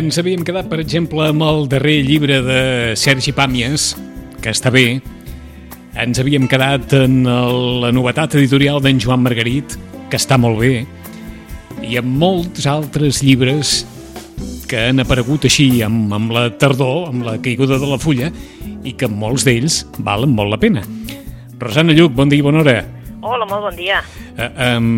Ens havíem quedat, per exemple, amb el darrer llibre de Sergi Pàmies, que està bé. Ens havíem quedat en el, la novetat editorial d'en Joan Margarit, que està molt bé. I amb molts altres llibres que han aparegut així amb, amb la tardor, amb la caiguda de la fulla, i que molts d'ells valen molt la pena. Rosana Lluc, bon dia i bona hora. Hola, molt bon dia. Uh, um,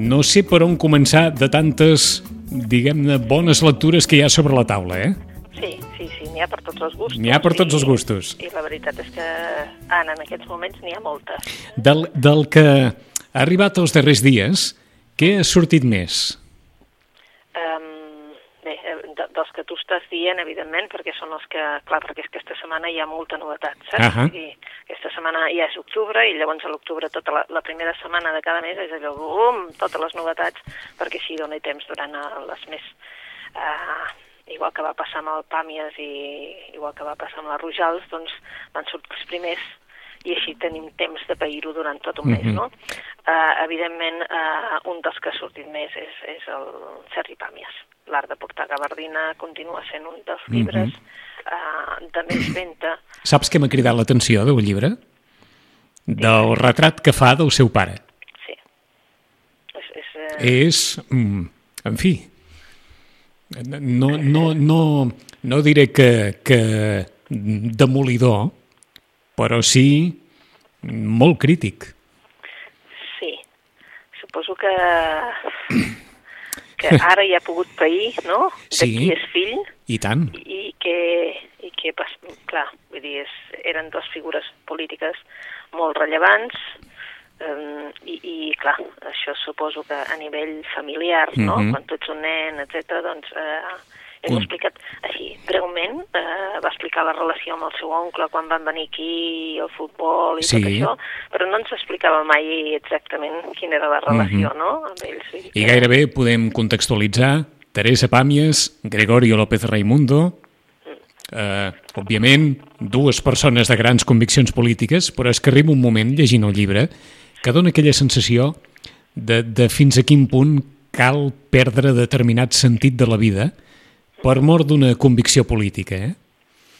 no sé per on començar de tantes, diguem-ne, bones lectures que hi ha sobre la taula, eh? Sí, sí, sí, n'hi ha per tots els gustos. N'hi ha per tots els gustos. I, I la veritat és que, Anna, en aquests moments n'hi ha moltes. Del, del que ha arribat els darrers dies, què ha sortit més? Um, bé, eh, de, dels que tu estàs dient, evidentment, perquè són els que... Clar, perquè és que aquesta setmana hi ha molta novetat, saps? Ahà. I aquesta setmana ja és octubre i llavors a l'octubre tota la, la primera setmana de cada mes és allò, bum, totes les novetats, perquè així dona temps durant les més... Uh, igual que va passar amb el Pàmies i igual que va passar amb la Rojals, doncs van sortir els primers i així tenim temps de pair-ho durant tot un mes, Mhm. no? Uh, evidentment, uh, un dels que ha sortit més és, és el Sergi Pàmies. L'art de portar gabardina continua sent un dels llibres uh, de més venda. Saps què m'ha cridat l'atenció del llibre? Del retrat que fa del seu pare. Sí. És, és, uh, És, mm, en fi, no, no, no, no diré que, que demolidor, però sí molt crític. sí. Suposo que, que ara ja ha pogut pair, no? De Sí. qui és fill I tant. i que, i que pas, clar, vull dir, és, eren dues figures polítiques molt rellevants um, i, i, clar, això suposo que a nivell familiar, no?, Mhm. quan tu ets un nen, etc doncs eh, hem Un- explicat així, breument, eh, va explicar la relació amb el seu oncle quan van venir aquí, el futbol i Sí. tot això, però no ens explicava mai exactament quina era la relació, no?, amb ells. Dir I gairebé podem contextualitzar Teresa Pàmies, Gregorio López Raimundo, eh, òbviament, dues persones de grans conviccions polítiques, però és que arriba un moment, llegint el llibre, que dona aquella sensació de, de fins a quin punt cal perdre determinat sentit de la vida per mort d'una convicció política, eh?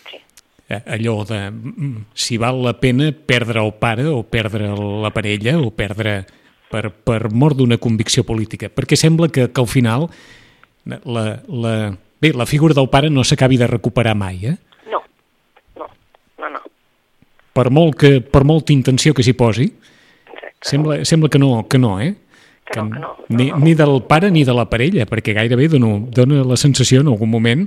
Sí. Eh, allò de mm, si val la pena perdre el pare o perdre la parella o perdre per, per mort d'una convicció política, perquè sembla que, que al final la, la, bé, la figura del pare no s'acabi de recuperar mai, eh? No, no, no, no. Per, molt que, per molta intenció que s'hi posi, Exacte. sembla, sembla que no, que no, eh? Que no, que no, no, ni, no. ni del pare ni de la parella, perquè gairebé dona, dona la sensació en algun moment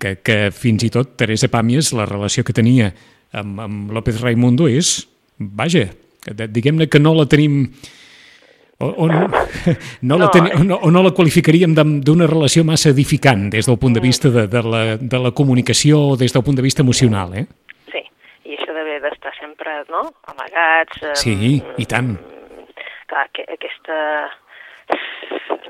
que, que fins i tot Teresa Pàmies, la relació que tenia amb, amb López Raimundo és, vaja, que diguem-ne que no la tenim o, o, no, no, la No, teni, eh. o, no, o no la qualificaríem d'una relació massa edificant des del punt de vista de, de, la, de la comunicació o des del punt de vista emocional, eh? Sí, i això d'haver d'estar sempre, no?, amagats... eh, Sí, i tant. Clar, que aquesta...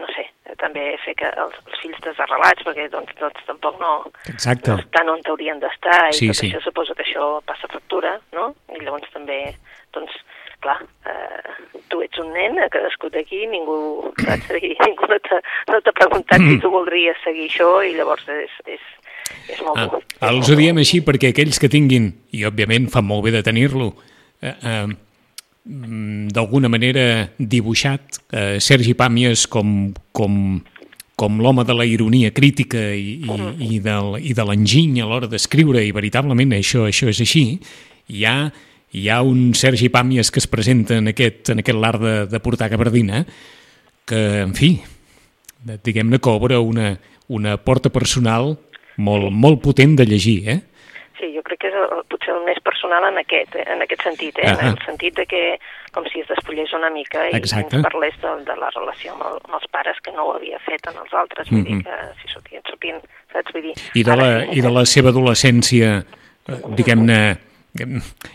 No sé, també fer que els, els fills desarrelats, perquè doncs, doncs tampoc no, Exacte. no estan on haurien d'estar, i Sí, tot sí. això suposo que això passa factura, no? I llavors també, doncs, clar, eh, tu ets un nen, a cadascú d'aquí, ningú, saps? I ningú no t'ha no preguntat si tu voldries seguir això, i llavors és, és, és molt Ah. És els ho diem així perquè aquells que tinguin, i òbviament fan molt bé de tenir-lo, eh, eh, mm, d'alguna manera dibuixat eh, Sergi Pàmies com, com, com l'home de la ironia crítica i, i, i, del, i de l'enginy a l'hora d'escriure, i veritablement això, això és així, hi ha, hi ha un Sergi Pàmies que es presenta en aquest, en aquest l'art de, de portar gabardina que, en fi, diguem-ne que obre una, una porta personal molt, molt potent de llegir, eh? Crec que és el, potser el més personal en aquest, eh, en aquest sentit, eh? Ahà. en el sentit de que com si es despullés una mica i Exacte. ens parlés de, de la relació amb, el, amb els pares que no ho havia fet en els altres, vull Mhm. dir que si sortien, sortien, saps? Vull dir, I de, la, ara i de la seva adolescència, eh, diguem-ne,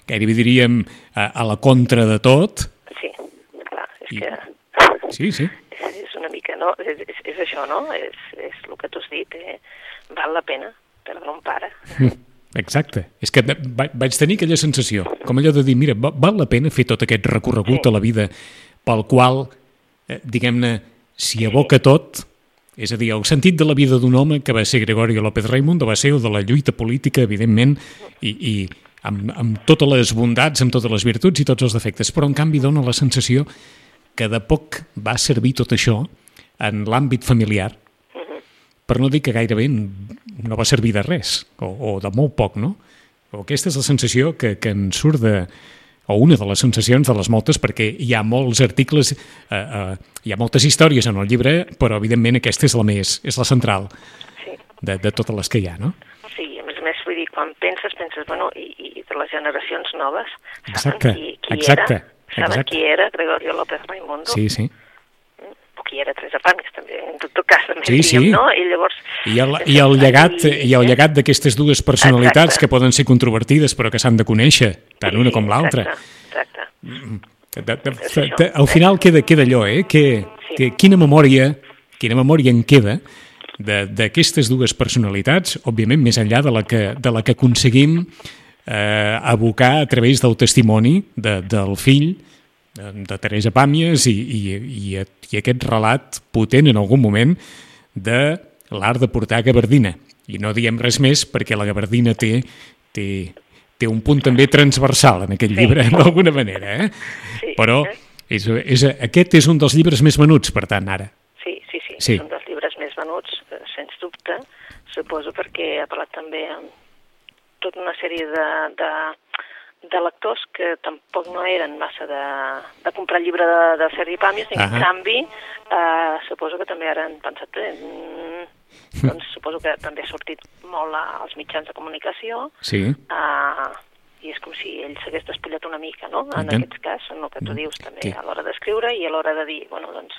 gairebé diríem, a, a la contra de tot. Sí, clar, és I- que Sí, sí. és, és una mica, no? És, és, és això, no? És, és el que tu has dit, eh? val la pena perdre un pare. Exacte. És que va- vaig tenir aquella sensació, com allò de dir, mira, va- val la pena fer tot aquest recorregut Sí. a la vida pel qual, eh, diguem-ne, s'hi aboca tot És a dir, el sentit de la vida d'un home que va ser Gregorio López Raimundo va ser el de la lluita política, evidentment, i, i amb, amb totes les bondats, amb totes les virtuts i tots els defectes, però en canvi dona la sensació que de poc va servir tot això en l'àmbit familiar, per no dir que gairebé no va servir de res, o, o de molt poc, no? O aquesta és la sensació que, que en surt de, o una de les sensacions de les moltes, perquè hi ha molts articles, eh, eh, hi ha moltes històries en el llibre, però evidentment aquesta és la més, és la central Sí. de, de totes les que hi ha, no? Sí, a més a més, vull dir, quan penses, penses, bueno, i, i de les generacions noves, saben Exacte, qui, qui exacte, era? Saben exacte. qui era Gregorio López Raimundo? Sí, sí. Qui era Teresa Pàmies, també, en tot cas, també Sí, diríem, sí. no? I llavors... I el, i el llegat, i el eh? llegat d'aquestes dues personalitats Exacte. que poden ser controvertides però que s'han de conèixer, tant una com l'altra. Exacte, exacte. De, de, de, de, al final queda, queda allò, eh? Que, Sí. que, quina memòria quina memòria en queda de- d'aquestes dues personalitats, òbviament més enllà de la que, de la que aconseguim eh, abocar a través del testimoni de, del fill de, Teresa Pàmies i, i, i, i aquest relat potent en algun moment de l'art de portar gabardina. I no diem res més perquè la gabardina té, té, té un punt també transversal en aquest Sí. llibre, d'alguna manera. Eh? Sí. Però és, és, aquest és un dels llibres més venuts, per tant, ara. Sí, sí, sí, Sí. és un dels llibres més venuts, eh, sens dubte, suposo perquè ha parlat també amb tota una sèrie de, de, de lectors que tampoc no eren massa de, de comprar el llibre de, de Sergi Pàmies, i en Ahà. canvi eh, suposo que també ara han pensat, eh, mm, doncs suposo que també ha sortit molt als mitjans de comunicació, Sí, eh, i és com si ell s'hagués despullat una mica, no?, en Entenc. aquest cas, en el que tu dius també, Sí. a l'hora d'escriure i a l'hora de dir, bueno, doncs,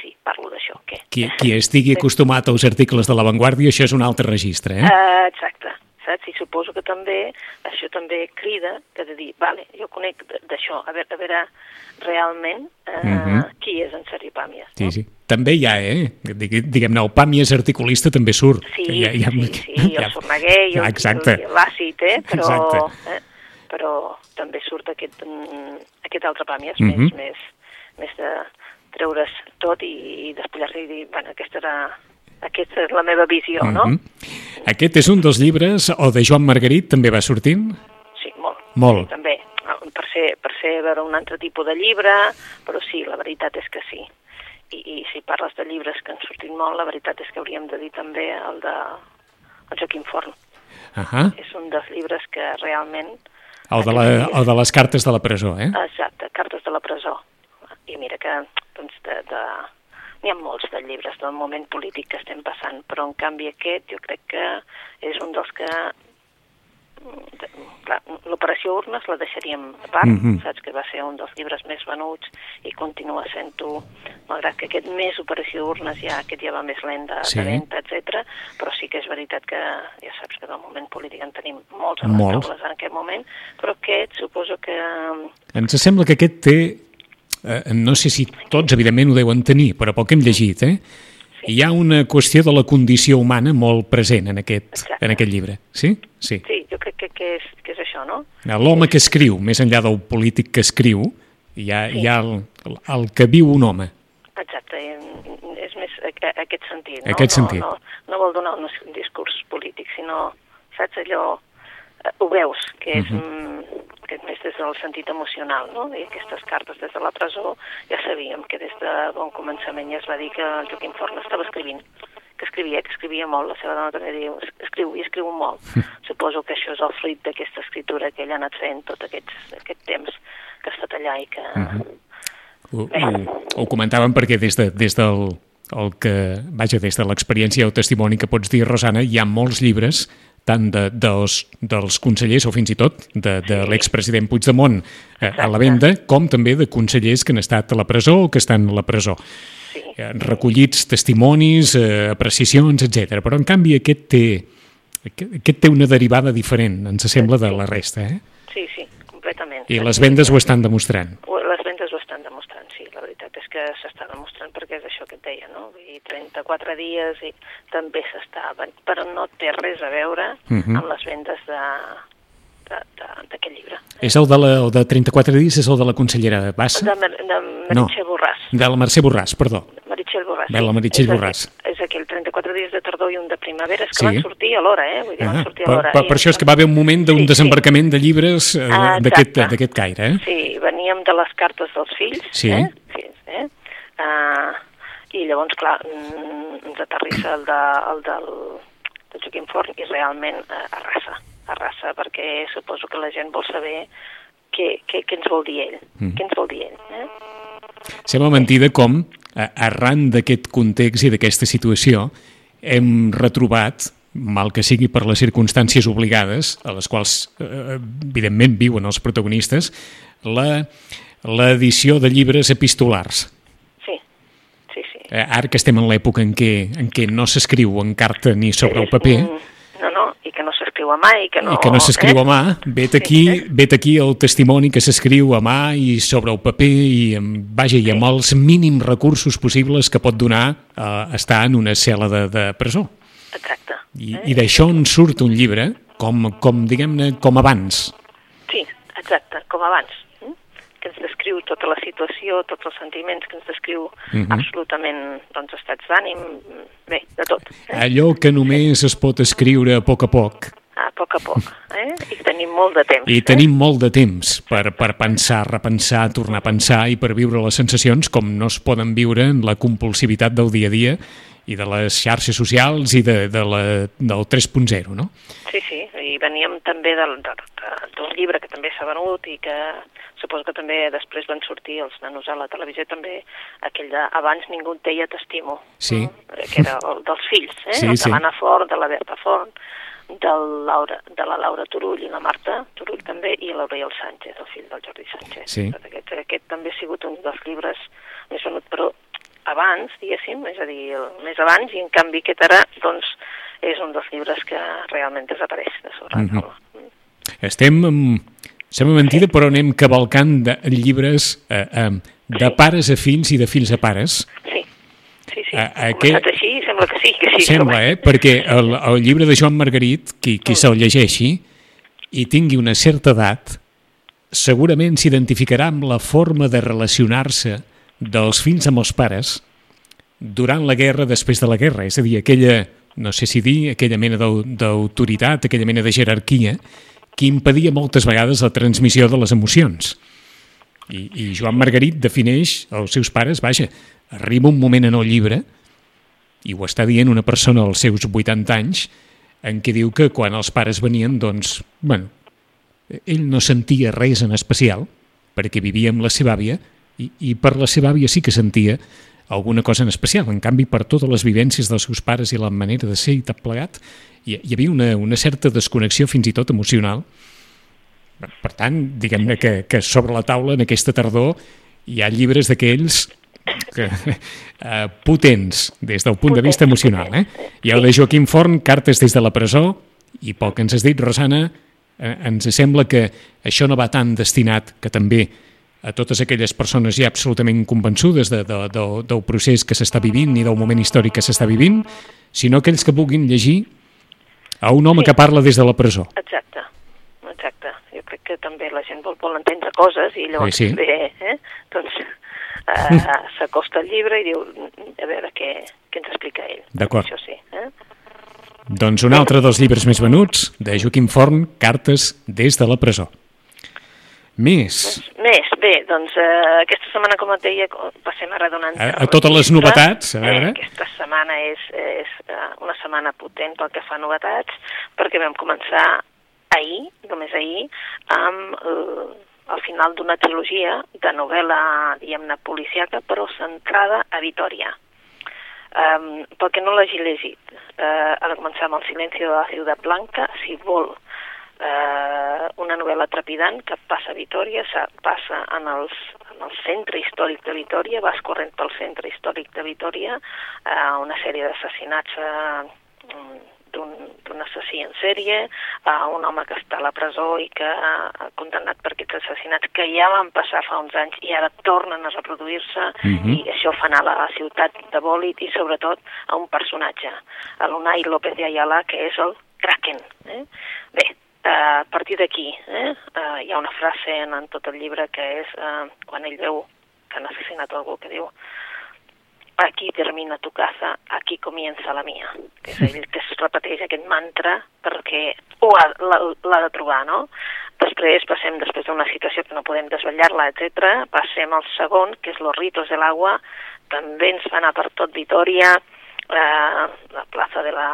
sí, parlo d'això, qui, qui estigui acostumat als articles de l'avantguàrdia, això és un altre registre, eh? Uh, exacte, saps? I suposo que també, això també crida que de dir, vale, jo conec d'això, a veure, a veure realment uh, Mhm. qui és en Sergi Pàmies. Sí, sí. També hi ha, eh? Digue- Diguem-ne, el Pàmies articulista també surt. Sí, Hi ha- hi ha- sí, sí, Sorneguer i el, Exacte. i l'àcid, eh? però, Exacte. eh? però també surt aquest, mm, aquest altre Pàmies, Mhm. més, més, més de treure's tot i, i despullar-se i dir, bueno, aquesta era... Aquesta és la meva visió, no? Mhm. Aquest és un dels llibres, o de Joan Margarit també va sortint? Sí, molt. Molt. També, per ser, per ser veure un altre tipus de llibre, però sí, la veritat és que sí. I, i si parles de llibres que han sortit molt, la veritat és que hauríem de dir també el de el Joaquim Forn. Ahà. És un dels llibres que realment... El de, la, el de les cartes de la presó, eh? Exacte, Cartes de la presó. I mira que doncs, de, de... n'hi ha molts de llibres del moment polític que estem passant, però en canvi aquest jo crec que és un dels que clar, l'operació urnes la deixaríem a part, Mhm. saps que va ser un dels llibres més venuts i continua sent-ho, malgrat que aquest més operació urnes ja, aquest ja va més lent de, Sí. de venda, etc. però sí que és veritat que ja saps que del moment polític en tenim molts a les taules en aquest moment, però aquest suposo que Ens sembla que aquest té, eh, no sé si tots evidentment ho deuen tenir, però pel que hem llegit, eh? Hi ha una qüestió de la condició humana molt present en aquest, Exacte. en aquest llibre, sí? Sí. sí, jo crec que, que, és, que és això, no? L'home que escriu, més enllà del polític que escriu, hi ha, hi ha el, el que viu un home. Exacte, és més aquest sentit, no? Aquest no, sentit. No, no vol donar un discurs polític, sinó, saps, allò, ho veus, que és, mm, que és més des del sentit emocional, no? I aquestes cartes des de la presó ja sabíem que des de bon començament ja es va dir que el Joaquim Forn estava escrivint, que escrivia, que escrivia molt, la seva dona també diu, "Es- escriu i escriu molt. Suposo que això és el fruit d'aquesta escriptura que ell ha anat fent tot aquest, aquest temps que ha estat allà i que... Ho, ho, ho comentàvem perquè des, de, des del el que, vaja, des de l'experiència o testimoni que pots dir, Rosana, hi ha molts llibres tant de, dels, dels consellers o fins i tot de, de l'expresident Puigdemont eh, a la venda, com també de consellers que han estat a la presó o que estan a la presó. Sí. Eh, recollits testimonis, eh, apreciacions, etc. Però, en canvi, aquest té, aquest, té una derivada diferent, ens sembla, de la resta. Eh? Sí, sí, completament. I les vendes ho estan demostrant. Les vendes ho estan demostrant, sí. La veritat és que s'està demostrant perquè és això que et deia, no? Dir, 34 dies i també s'està... Però no té res a veure Mhm. amb les vendes de de- de- d'aquest llibre. És el de, la, el de 34 dies, és el de la consellera Bassa? De, Mer- de No. Meritxell Borràs. De la Mercè Borràs, perdó. Meritxell Borràs. Bé, la Meritxell Borràs. És, és aquell 34 dies de tardor i un de primavera, és que Sí. van sortir a l'hora, eh? Vull dir, Ah, van sortir a l'hora. per, I per això és que va haver un moment d'un Sí, sí. desembarcament de llibres eh, Ah, d'aquest caire, eh? Sí, veníem de les cartes dels fills, Sí. eh? Uh, I llavors, clar, mm, ens aterrissa el, de, el del, del Joaquim Forn i realment uh, arrasa, arrasa, perquè suposo que la gent vol saber què, què, què ens vol dir ell, Mm. què ens vol dir ell, eh? Sembla mentida com, eh, arran d'aquest context i d'aquesta situació, hem retrobat, mal que sigui per les circumstàncies obligades, a les quals, eh, evidentment, viuen els protagonistes, la l'edició de llibres epistolars. Eh, ara que estem en l'època en què, en què no s'escriu en carta ni sobre el paper, Mm, No, no, i que no s'escriu a mà i que no... i que no s'escriu eh? a mà, vet Sí, aquí, vet aquí el testimoni que s'escriu a mà i sobre el paper i, vaja, i amb els mínims recursos possibles que pot donar eh, estar en una cel·la de, de presó. Exacte. I, eh? i d'això en surt un llibre, com, com diguem-ne, com abans. Sí, exacte, com abans. Eh? que ens descriu tota la situació, tots els sentiments, que ens descriu Mhm. absolutament doncs, estats d'ànim, bé, de tot. Eh? Allò que només es pot escriure a poc a poc. A poc a poc. Eh? I tenim molt de temps. I tenim molt de temps per, per pensar, repensar, tornar a pensar i per viure les sensacions com no es poden viure en la compulsivitat del dia a dia i de les xarxes socials i de, de la, del 3.0, no? Eh? Sí, sí, i veníem també d'un llibre que també s'ha venut i que suposo que també després van sortir els nanos a la televisió també aquell de Abans ningú et deia t'estimo, Sí. no? que era el dels fills, eh? Sí, el sí. de l'Anna Fort, de la Berta Fort, del Laura, de la Laura Turull i la Marta Turull també, i l'Oriol Sánchez, el fill del Jordi Sánchez. Sí. Aquest, aquest també ha sigut un dels llibres més venut, però abans, diguéssim, és a dir, el, més abans, i en canvi aquest ara, doncs, és un dels llibres que realment desapareix de sobre Mhm. taula. Estem, amb, sembla mentida, però anem cavalcant de llibres eh, eh, de Sí. pares a fills i de fills a pares. Sí, sí, sí. Ha aquest- així sembla que sí, que sí. Sembla, eh? Perquè el, el llibre de Joan Margarit, qui, qui se'l llegeixi i tingui una certa edat, segurament s'identificarà amb la forma de relacionar-se dels fills amb els pares durant la guerra, després de la guerra. És a dir, aquella, no sé si dir, aquella mena d'au- d'autoritat, aquella mena de jerarquia, que impedia moltes vegades la transmissió de les emocions. I, i Joan Margarit defineix els seus pares, vaja, arriba un moment en el llibre i ho està dient una persona als seus 80 anys, en què diu que quan els pares venien, doncs, bueno, ell no sentia res en especial, perquè vivia amb la seva àvia, i, i per la seva àvia sí que sentia alguna cosa en especial. En canvi, per totes les vivències dels seus pares i la manera de ser i tot plegat, hi, hi havia una, una certa desconnexió fins i tot emocional. Per tant, diguem-ne que, que sobre la taula en aquesta tardor hi ha llibres d'aquells que, eh, potents des del punt de vista Potents, emocional. Eh? potents. Hi ha el de Joaquim Forn, Cartes des de la presó, i que ens has dit, Rosana, eh, ens sembla que això no va tan destinat que també a totes aquelles persones ja absolutament convençudes de, de, de, del procés que s'està vivint i del moment històric que s'està vivint, sinó aquells que vulguin llegir a un home Sí. que parla des de la presó. Exacte, exacte. Jo crec que també la gent vol, vol entendre coses i llavors Sí, sí. també eh, doncs, eh, s'acosta al llibre i diu a veure què, què ens explica ell. D'acord. Això sí. Eh? Doncs un altre dels llibres més venuts, de Joaquim Forn, Cartes des de la presó. Més, Més, bé, doncs eh, aquesta setmana, com et deia, passem ara donant... A- a totes les novetats, a veure. Eh, aquesta setmana és, és eh, una setmana potent pel que fa a novetats, perquè vam començar ahir, només ahir, amb el, el final d'una trilogia de novel·la, diguem-ne, policiaca, però centrada a Vitoria. Um, pel que no l'hagi llegit, uh, ha de començar amb El silenci de la ciutat blanca, si vol eh, una novel·la trepidant que passa a Vitoria, sa- passa en, els, en el centre històric de Vitoria, vas corrent pel centre històric de Vitoria, eh, una sèrie d'assassinats eh, d'un assassí en sèrie, a un home que està a la presó i que ha condemnat per aquests assassinats que ja van passar fa uns anys i ara tornen a reproduir-se Mhm. i això fa anar a la ciutat de Bòlit i sobretot a un personatge, a l'Unai López de Ayala, que és el Kraken. Eh? Bé, eh, a partir d'aquí eh, eh, hi ha una frase en, en tot el llibre que és eh, quan ell veu que han assassinat algú que diu aquí termina tu casa, aquí comienza la mia, que és ell que es repeteix aquest mantra perquè ho ha- l'ha de trobar, no? Després passem, després d'una situació que no podem desvetllar-la, etc. passem al segon, que és Los Ritos del Agua, també ens fa anar per tot Vitoria, eh, la plaça de la,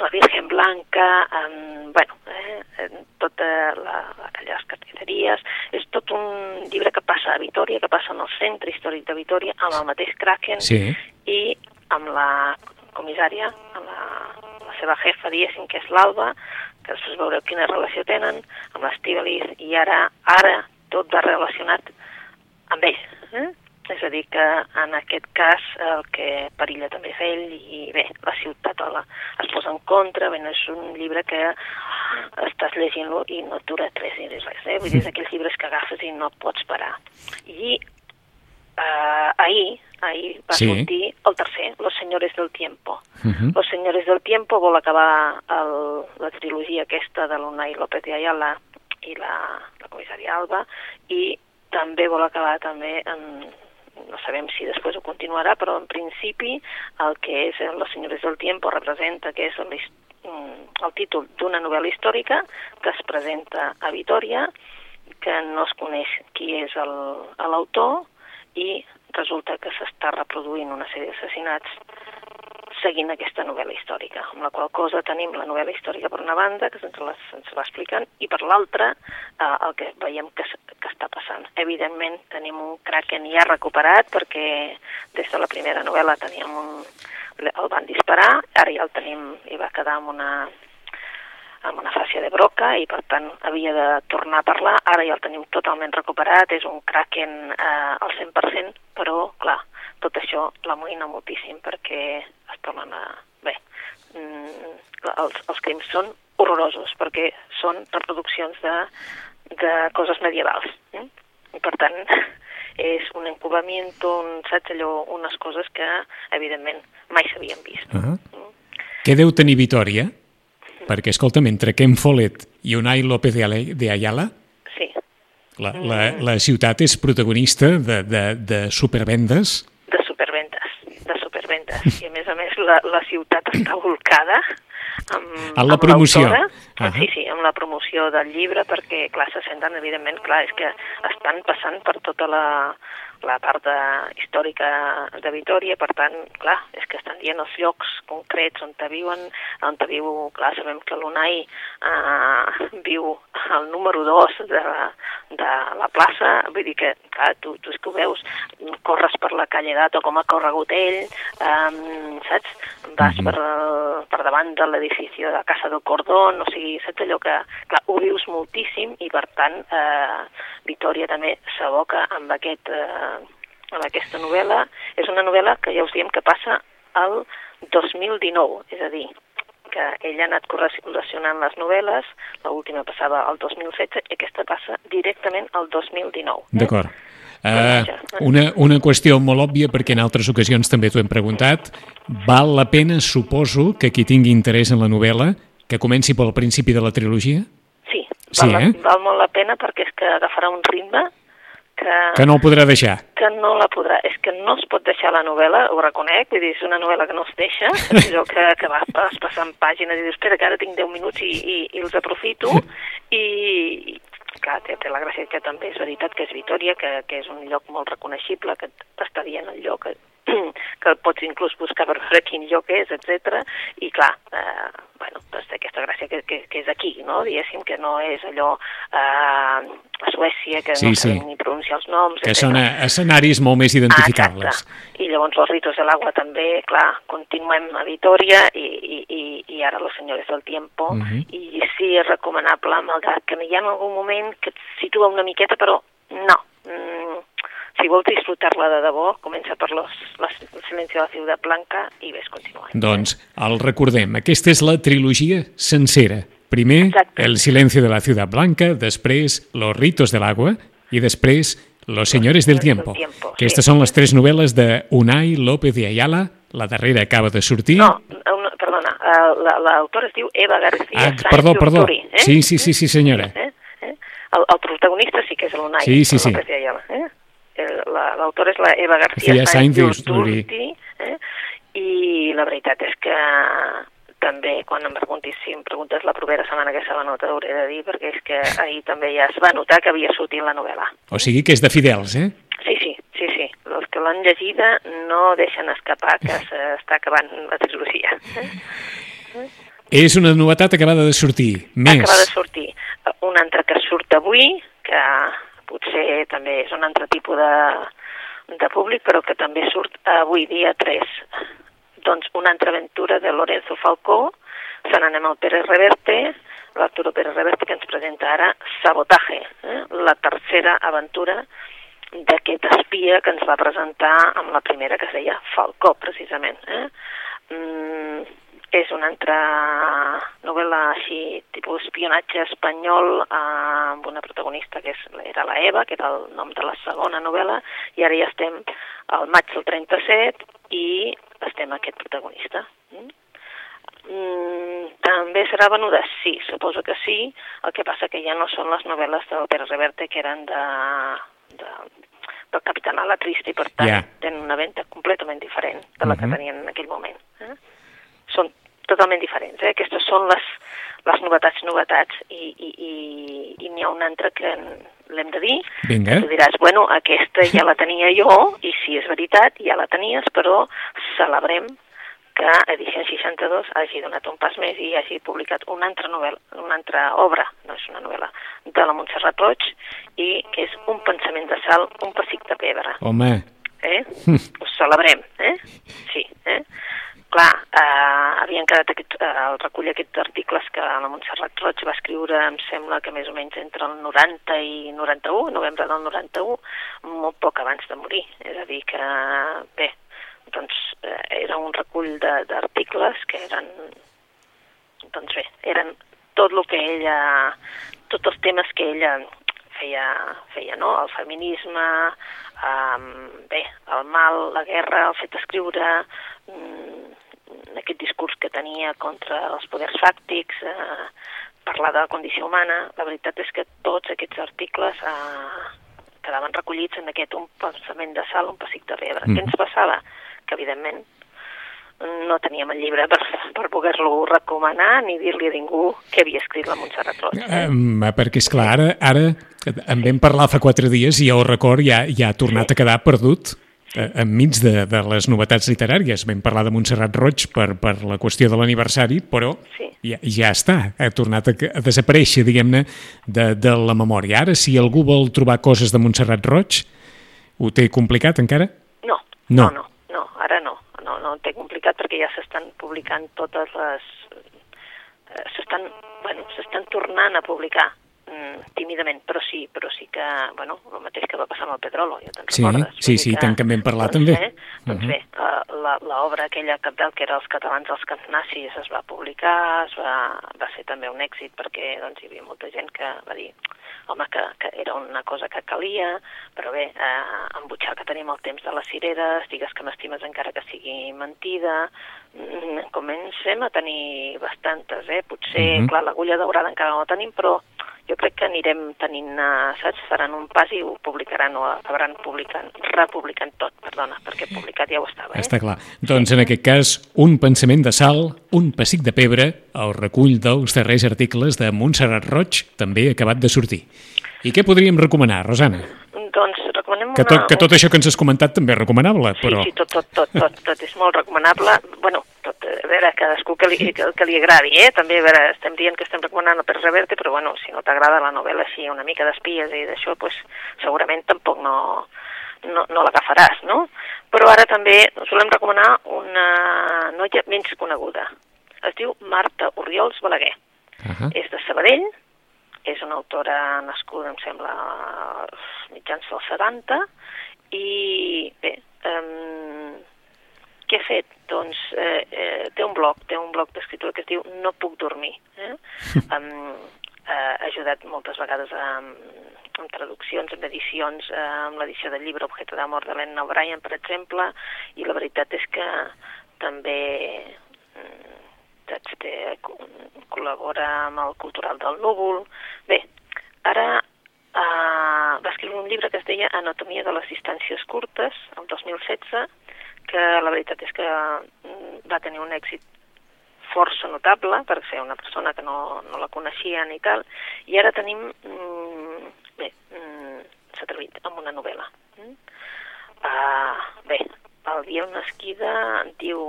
la Virgen Blanca, en, bueno, eh, en tota la, aquelles carnisseries, és tot un llibre que passa a Vitoria, que passa en el centre històric de Vitoria, amb el mateix Kraken Sí. i amb la comissària, amb la, la seva jefa, diguéssim, que és l'Alba, que després veureu quina relació tenen, amb l'Estivalis, i ara, ara tot va relacionat amb ell. Eh? És a dir, que en aquest cas el que perilla també és ell i bé, la ciutat la, es posa en contra, bé, no és un llibre que estàs llegint-lo i no et dura tres ni res, eh? vull dir, és aquells llibres que agafes i no pots parar. I eh, ahir, ahir va Sí. sortir el tercer, Los Señores del Tiempo. Mhm. Los Señores del Tiempo vol acabar el, la trilogia aquesta de l'Unai López de Ayala i la, la comissària Alba i també vol acabar també en, no sabem si després ho continuarà, però en principi el que és Los Señores del Tiempo representa que és el, el títol d'una novel·la històrica que es presenta a Vitoria, que no es coneix qui és l'autor i resulta que s'està reproduint una sèrie d'assassinats seguint aquesta novel·la històrica, amb la qual cosa tenim la novel·la històrica per una banda, que se'ns la- se'ns va explicant, i per l'altra eh, el que veiem que, que està passant. Evidentment tenim un Kraken ja recuperat, perquè des de la primera novel·la teníem un, el van disparar, ara ja el tenim i va quedar amb una, amb una fàcia de broca i per tant havia de tornar a parlar, ara ja el tenim totalment recuperat, és un Kraken eh, al 100%, però clar, tot això l'amoïna moltíssim perquè es tornen a... Bé, mm, els, els crims són horrorosos perquè són reproduccions de, de coses medievals. Eh? I per tant és un encobamiento, un, saps allò, unes coses que evidentment mai s'havien vist. Uh -huh. Què deu tenir Vitoria? Perquè, escolta'm, entre Ken Follett i Unai López de Ayala, Sí, la, la, la ciutat és protagonista de, de, de supervendes. de superventes, de superventes. I a més a més la, la ciutat està volcada amb, En la amb promoció. Ahà. Sí, sí, amb la promoció del llibre, perquè, clar, se senten, evidentment, clar, és que estan passant per tota la, la part de, històrica de Vitoria, per tant, clar, és que estan dient els llocs concrets on te viuen, on te viu, clar, sabem que l'Unai eh, viu al número 2 de, la- de la plaça, vull dir que, clar, tu, tu és que ho veus, corres per la calle Dato com ha corregut ell, um, saps? Vas Mhm. per, per davant de l'edifici de la Casa del Cordón, o sigui, saps allò que, clar, ho vius moltíssim i, per tant, eh, Vitoria també s'aboca amb aquest... Eh, amb aquesta novel·la. És una novel·la que ja us diem que passa al 2019, és a dir, que ell ha anat correlacionant les novel·les, l'última passava al 2016 i aquesta passa directament al 2019. Eh? D'acord. Uh, una, una qüestió molt òbvia, perquè en altres ocasions també t'ho hem preguntat. Val la pena, suposo, que qui tingui interès en la novel·la, que comenci pel principi de la trilogia? Sí, Sí, val, eh? val molt la pena perquè és que agafarà un ritme que, Que no el podrà deixar. que no la podrà, és que no es pot deixar la novel·la, ho reconec, vull dir, és una novel·la que no es deixa, és allò que, que vas, passant pàgines i dius, espera, que ara tinc 10 minuts i, i, i els aprofito, i, i clar, té, té la gràcia que també és veritat que és Vitoria, que, que és un lloc molt reconeixible, que t'està dient el lloc, que, que pots inclús buscar per veure quin lloc és, etc. I clar, eh, bueno, doncs té aquesta gràcia que, que, que és aquí, no? Diguéssim que no és allò eh, a Suècia, que Sí, no sí. ni pronunciar els noms, Que etcètera. són eh, escenaris molt més identificables. Ah, exacte. I llavors los ritos de l'agua també, clar, continuem a Vitoria i, i, i, i ara los senyores del tiempo. Mhm. I sí, és recomanable, malgrat que hi ha algun moment que et situa una miqueta, però no. Mm, si vols disfrutar-la de debò, comença per los, los, el silenci de la ciutat blanca i ves continuant. Doncs el recordem, aquesta és la trilogia sencera. Primer, Exacte. El silencio de la ciudad blanca, després Los ritos del agua i després Los señores del tiempo. tiempo, Aquestes sí. són les tres novel·les de Unai López de Ayala, la darrera acaba de sortir. No, una, perdona, eh, la- l'autora es diu Eva García ah, Sáenz perdó, perdó. Urturi, eh? Sí, sí, sí, sí, senyora. Eh? Eh? El, el protagonista sí que és l'Unai. Sí, sí, sí. López de Eh? L'autora la, és la Eva García, García Sainz Sainz Urti, eh? i la veritat és que també, quan em preguntis si em preguntes la propera setmana que se la nota, hauré de dir, perquè és que ahir també ja es va notar que havia sortit la novel·la. O sigui que és de fidels, eh? Sí, sí, sí, sí. Els que l'han llegida no deixen escapar que s'està acabant la trilogia. Eh? És una novetat acabada de sortir. Més. Acaba de sortir. Un altre que surt avui, que potser també és un altre tipus de, de públic, però que també surt avui, dia 3. Doncs una altra aventura de Lorenzo Falcó, se n'anem al Pérez Reverte, l'Arturo Pérez Reverte, que ens presenta ara Sabotaje, eh? la tercera aventura d'aquest espia que ens va presentar amb la primera que es deia Falcó, precisament. Eh? Mm, és una altra novel·la així, tipus espionatge espanyol, eh, amb una protagonista que és, era la Eva, que era el nom de la segona novel·la, i ara ja estem al maig del 37 i estem aquest protagonista. Mm? Mm, també serà venuda? Sí, suposo que sí, el que passa que ja no són les novel·les del Pere Reverte que eren de, de, del Capitán a la Trista i per tant Ja. tenen una venda completament diferent de la que Mhm. tenien en aquell moment. Eh? Són totalment diferents. Eh? Aquestes són les, les novetats, novetats, i, i, i, i n'hi ha una altra que l'hem de dir. Vinga. Tu diràs, bueno, aquesta ja la tenia jo, i si és veritat, ja la tenies, però celebrem que Edició 62 hagi donat un pas més i hagi publicat una altra novel·la, una altra obra, no és una novel·la, de la Montserrat Roig, i que és Un pensament de sal, un pessic de pebre Home, eh? Ho celebrem, eh? Sí, eh? Clar, eh, havien quedat aquest, eh, el recull aquests articles que la Montserrat Roig va escriure, em sembla que més o menys entre el 90 i 91, novembre del 91, molt poc abans de morir. És a dir que, bé, doncs eh, era un recull d'articles que eren, doncs bé, eren tot el que ella, tots els temes que ella feia, feia no? el feminisme, um, bé, el mal, la guerra, el fet d'escriure, mm, aquest discurs que tenia contra els poders fàctics, eh, parlar de la condició humana, la veritat és que tots aquests articles eh, quedaven recollits en aquest un pensament de sal, un pessic de pebre. Mhm. Què ens passava? Que, evidentment, no teníem el llibre per, per poder-lo recomanar ni dir-li a ningú què havia escrit la Montserrat Roig. Eh? um, perquè és clar, ara, ara en vam parlar fa quatre dies i el record ja, ja ha tornat a quedar perdut eh, enmig de, de les novetats literàries. Vam parlar de Montserrat Roig per, per la qüestió de l'aniversari, però Sí. ja, ja està, ha tornat a, a desaparèixer, diguem-ne, de, de la memòria. Ara, si algú vol trobar coses de Montserrat Roig, ho té complicat encara? No, No. no, no, no, ara no, no, no té complicat perquè ja s'estan publicant totes les... eh, s'estan, bueno, tornant a publicar tímidament, però sí, però sí que, bueno, el mateix que va passar amb el Pedrolo, ja te'n Sí, recordes? sí, sí, dir tant que en vam parlar doncs, també. Eh, doncs Mhm. bé, eh, la- l'obra aquella cabdal que era Els catalans als camps nazis es va publicar, es va, va ser també un èxit perquè doncs, hi havia molta gent que va dir home, que, que era una cosa que calia, però bé, eh, en Butxaca tenim el temps de les cireres, digues que m'estimes encara que sigui mentida, mm, comencem a tenir bastantes, eh? Potser, Mhm. clar, l'agulla daurada encara no la tenim, però jo crec que anirem tenint, eh, saps, faran un pas i ho publicaran o acabaran publicant, republicant tot, perdona, perquè publicat ja ho estava, eh? Està clar. Doncs en aquest cas, un pensament de sal, un pessic de pebre, el recull dels darrers articles de Montserrat Roig, també acabat de sortir. I què podríem recomanar, Rosana? Doncs recomanem Que una... tot, que tot això que ens has comentat també és recomanable, però... Sí, sí, tot, tot, tot, tot, tot és molt recomanable. bueno, tot, eh, a veure, cadascú que li, que, que li agradi, eh? També, a veure, estem dient que estem recomanant el Pere Reverte, però bueno, si no t'agrada la novel·la així, una mica d'espies i d'això, pues, segurament tampoc no, no, no l'agafaràs, no? Però ara també us volem recomanar una noia menys coneguda. Es diu Marta Oriols Balaguer. Uh És de Sabadell, és una autora nascuda, em sembla, mitjans dels 70, i bé, um, què ha fet? Doncs eh, eh, té un blog, té un blog d'escriptura que es diu No puc dormir. Eh? um, eh, ha ajudat moltes vegades amb, amb traduccions, amb edicions, eh, amb l'edició del llibre Objeto d'amor de l'Enna O'Brien, per exemple, i la veritat és que també saps, té, co- col·labora amb el Cultural del Núvol. Bé, ara uh, va escriure un llibre que es deia Anatomia de les distàncies curtes, el 2016, que la veritat és que mm, va tenir un èxit força notable per ser una persona que no, no la coneixien i tal, i ara tenim, mm, bé, mm, s'ha atrevit amb una novel·la. Mm? Uh, bé, el Biel Mesquida diu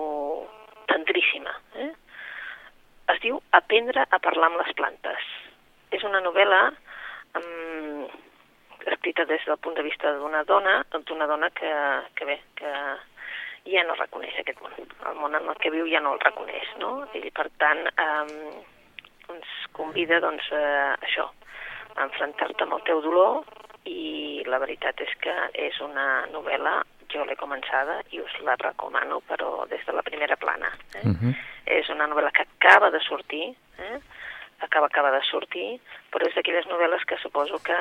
tendríssima, eh? Es diu Aprendre a parlar amb les plantes. És una novel·la um, escrita des del punt de vista d'una dona, d'una dona que, que bé, que ja no reconeix aquest món. El món en el que viu ja no el reconeix, no? I per tant um, ens convida doncs a això, a enfrontar-te amb el teu dolor i la veritat és que és una novel·la jo l'he començada i us la recomano, però des de la primera plana. Eh? Uh -huh. És una novel·la que acaba de sortir, eh? acaba, acaba de sortir, però és d'aquelles novel·les que suposo que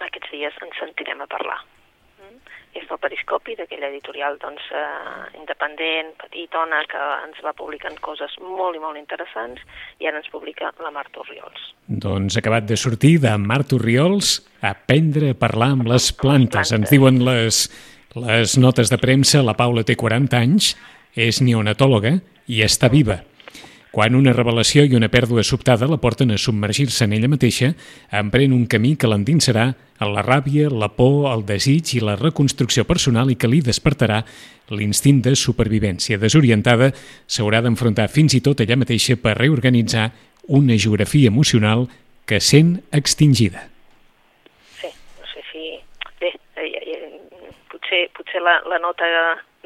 aquests dies ens sentirem a parlar. Mm? És del Periscopi, d'aquella editorial doncs, eh, independent, petitona, que ens va publicant coses molt i molt interessants i ara ens publica la Marta Oriols. Doncs acabat de sortir de Marta Oriols, Aprendre a parlar amb les plantes. plantes. Ens diuen les, les notes de premsa, la Paula té 40 anys, és neonatòloga i està viva quan una revelació i una pèrdua sobtada la porten a submergir-se en ella mateixa, emprèn un camí que l'endinsarà en la ràbia, la por, el desig i la reconstrucció personal i que li despertarà l'instint de supervivència. Desorientada, s'haurà d'enfrontar fins i tot ella mateixa per reorganitzar una geografia emocional que sent extingida. Sí, no sé si... Bé, eh, eh, potser, la, la nota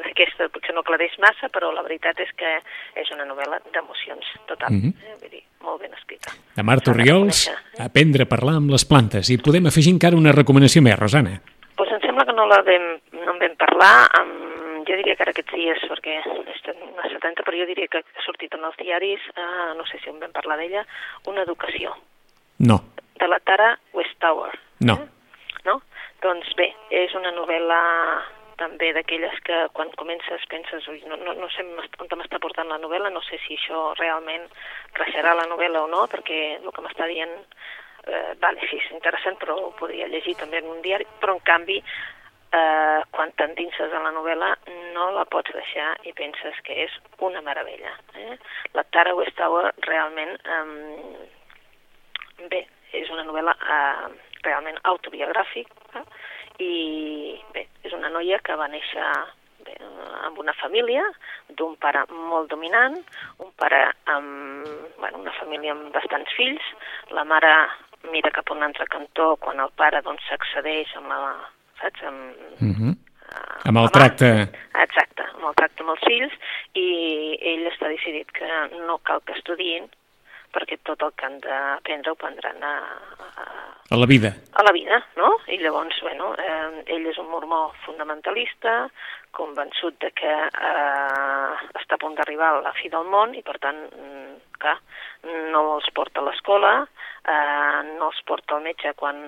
aquesta potser no aclareix massa, però la veritat és que és una novel·la d'emocions total, mm -hmm. eh? Vull dir, molt ben escrita. De Marta Oriols? Aprendre a parlar amb les plantes. I podem afegir encara una recomanació més, Rosana. Doncs pues em sembla que no la vam, no en vam parlar, amb, jo diria que ara aquests dies, perquè és una 70, però jo diria que ha sortit en els diaris, eh, no sé si en vam parlar d'ella, una educació. No. De la Tara Westower. No. Eh? No? Doncs bé, és una novel·la també d'aquelles que quan comences penses no, no, no sé on m'està portant la novel·la, no sé si això realment creixerà la novel·la o no, perquè el que m'està dient, eh, vale, sí, és interessant, però ho podria llegir també en un diari, però en canvi eh, quan t'endinses en la novel·la no la pots deixar i penses que és una meravella. Eh? La Tara Westower realment, eh, bé, és una novel·la eh, realment autobiogràfica, i bé, és una noia que va néixer bé, amb una família d'un pare molt dominant, un pare amb bueno, una família amb bastants fills, la mare mira cap a un altre cantó quan el pare doncs s'accedeix amb la, saps, amb, mm -hmm. uh, amb el tracte. Exacte, amb el tracte amb els fills i ell està decidit que no cal que estudiïn perquè tot el que han d'aprendre ho prendran a, a... A la vida. A la vida, no? I llavors, bueno, eh, ell és un mormó fundamentalista, convençut de que eh, està a punt d'arribar a la fi del món i, per tant, mm, clar, no els porta a l'escola, eh, no els porta al metge quan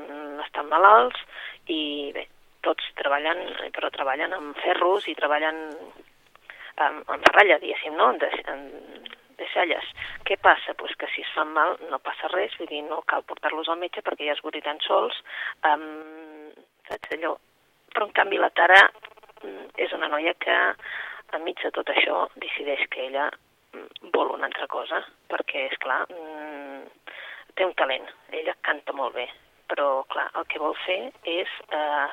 estan malalts i, bé, tots treballen, però treballen amb ferros i treballen amb, amb ferralla, diguéssim, no? En, en, deixalles. Què passa? Pues que si es fan mal no passa res, vull dir, no cal portar-los al metge perquè ja es guariran sols, um, saps allò? Però en canvi la Tara mm, és una noia que enmig de tot això decideix que ella mm, vol una altra cosa, perquè, és clar, mm, té un talent, ella canta molt bé, però, clar, el que vol fer és eh,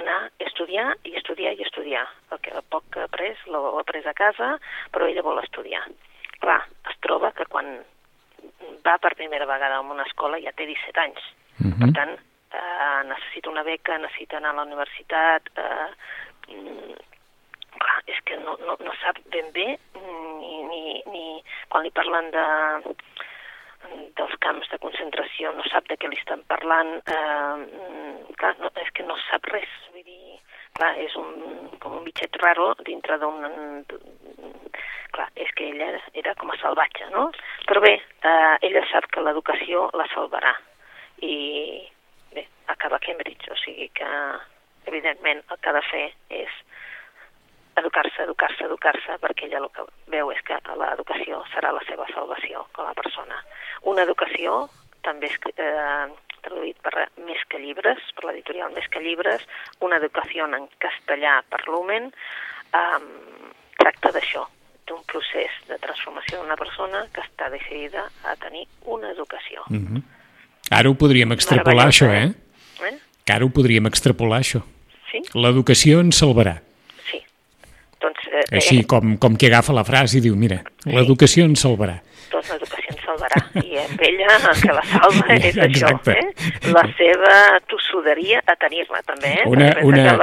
anar estudiar i estudiar i estudiar. El que poc que ha après l'ha après a casa, però ella vol estudiar. Clar, es troba que quan va per primera vegada a una escola ja té 17 anys. Uh -huh. Per tant, eh, necessita una beca, necessita anar a la universitat... Eh, mm, clar, és que no, no, no sap ben bé ni, ni, ni quan li parlen de dels camps de concentració, no sap de què li estan parlant, eh, clar, no, és que no sap res, vull dir, clar, és un, com un bitxet raro dintre d'un... Clar, és que ella era com a salvatge, no? Però bé, eh, ella sap que l'educació la salvarà i bé, acaba a Cambridge, o sigui que evidentment el que ha de fer és educar-se, educar-se, educar-se, perquè ella el que veu és que l'educació serà la seva salvació com a persona. Una educació també és, eh, traduït per Més que llibres, per l'editorial Més que llibres, una educació en castellà per Lumen, um, tracta d'això, d'un procés de transformació d'una persona que està decidida a tenir una educació. Mm -hmm. Ara ho podríem extrapolar, això, eh? eh? Que ara ho podríem extrapolar, això. Sí? L'educació ens salvarà. Eh, Així, com, com que agafa la frase i diu, mira, sí. l'educació ens salvarà doncs l'educació ens salvarà. I amb ella el que la salva és Exacte. això, eh? la seva tossuderia a tenir-la també. Eh? Una, una...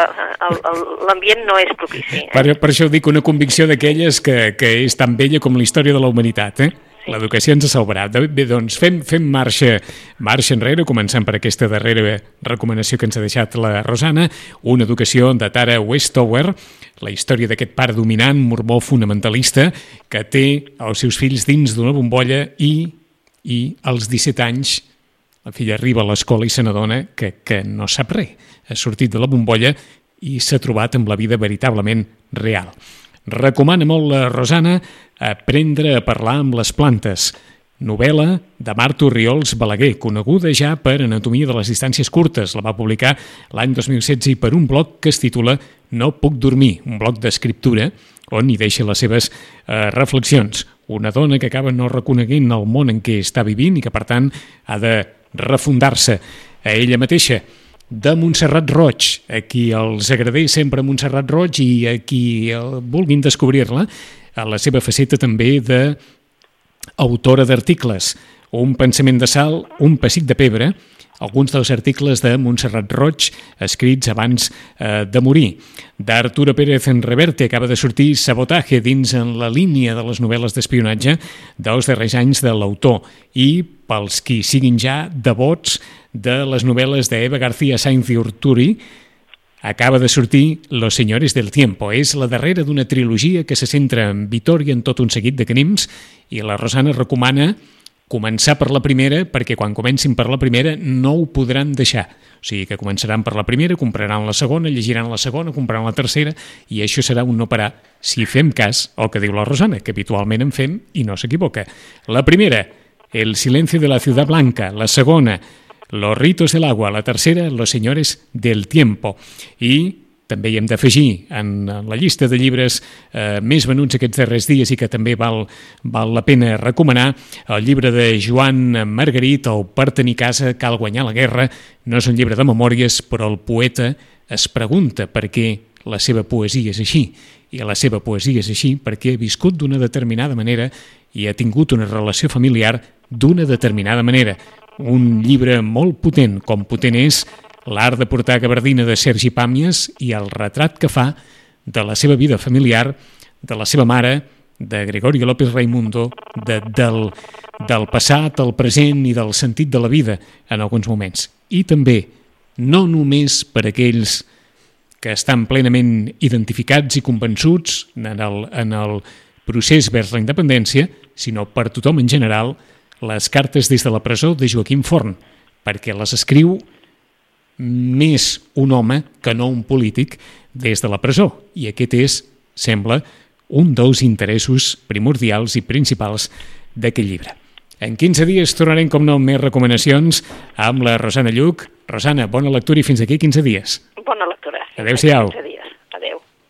L'ambient no és propici. Eh? Per, per això dic una convicció d'aquelles que, que és tan vella com la història de la humanitat. Eh? L'educació ens salvarà. Bé, doncs fem, fem marxa, marxa enrere, començant per aquesta darrera recomanació que ens ha deixat la Rosana, una educació de Tara Westover, la història d'aquest pare dominant, mormó fonamentalista, que té els seus fills dins d'una bombolla i, i als 17 anys la filla arriba a l'escola i se n'adona que, que no sap res. Ha sortit de la bombolla i s'ha trobat amb la vida veritablement real. Recomana molt la Rosana aprendre a parlar amb les plantes. Novel·la de Marta Riols Balaguer, coneguda ja per Anatomia de les distàncies curtes. La va publicar l'any 2016 i per un blog que es titula No puc dormir, un blog d'escriptura on hi deixa les seves eh, reflexions. Una dona que acaba no reconeguent el món en què està vivint i que, per tant, ha de refundar-se a ella mateixa de Montserrat Roig, a qui els agradeix sempre Montserrat Roig i a qui vulguin descobrir-la, a la seva faceta també de autora d'articles, un pensament de sal, un pessic de pebre, alguns dels articles de Montserrat Roig escrits abans eh, de morir. D'Arturo Pérez en Reverte acaba de sortir Sabotaje dins en la línia de les novel·les d'espionatge dels darrers anys de l'autor. I pels qui siguin ja devots de les novel·les d'Eva García Sainz i Urturi, acaba de sortir Los señores del tiempo. És la darrera d'una trilogia que se centra en Vitoria en tot un seguit de crims i la Rosana recomana començar per la primera perquè quan comencin per la primera no ho podran deixar. O sigui que començaran per la primera, compraran la segona, llegiran la segona, compraran la tercera i això serà un no parar si fem cas al que diu la Rosana, que habitualment en fem i no s'equivoca. La primera, El silencio de la ciudad blanca. La segona, Los ritos del agua. La tercera, Los señores del tiempo. I també hi hem d'afegir en la llista de llibres eh, més venuts aquests darrers dies i que també val, val la pena recomanar el llibre de Joan Margarit, el Per tenir casa cal guanyar la guerra. No és un llibre de memòries, però el poeta es pregunta per què la seva poesia és així. I la seva poesia és així perquè ha viscut d'una determinada manera i ha tingut una relació familiar d'una determinada manera. Un llibre molt potent, com potent és l'art de portar gabardina de Sergi Pàmies i el retrat que fa de la seva vida familiar, de la seva mare, de Gregorio López Raimundo, de, del, del passat, el present i del sentit de la vida en alguns moments. I també, no només per aquells que estan plenament identificats i convençuts en el, en el procés vers la independència, sinó per tothom en general, les cartes des de la presó de Joaquim Forn, perquè les escriu més un home que no un polític des de la presó. I aquest és, sembla, un dels interessos primordials i principals d'aquest llibre. En 15 dies tornarem, com no, més recomanacions amb la Rosana Lluc. Rosana, bona lectura i fins aquí 15 dies. Bona lectura. Adéu-siau.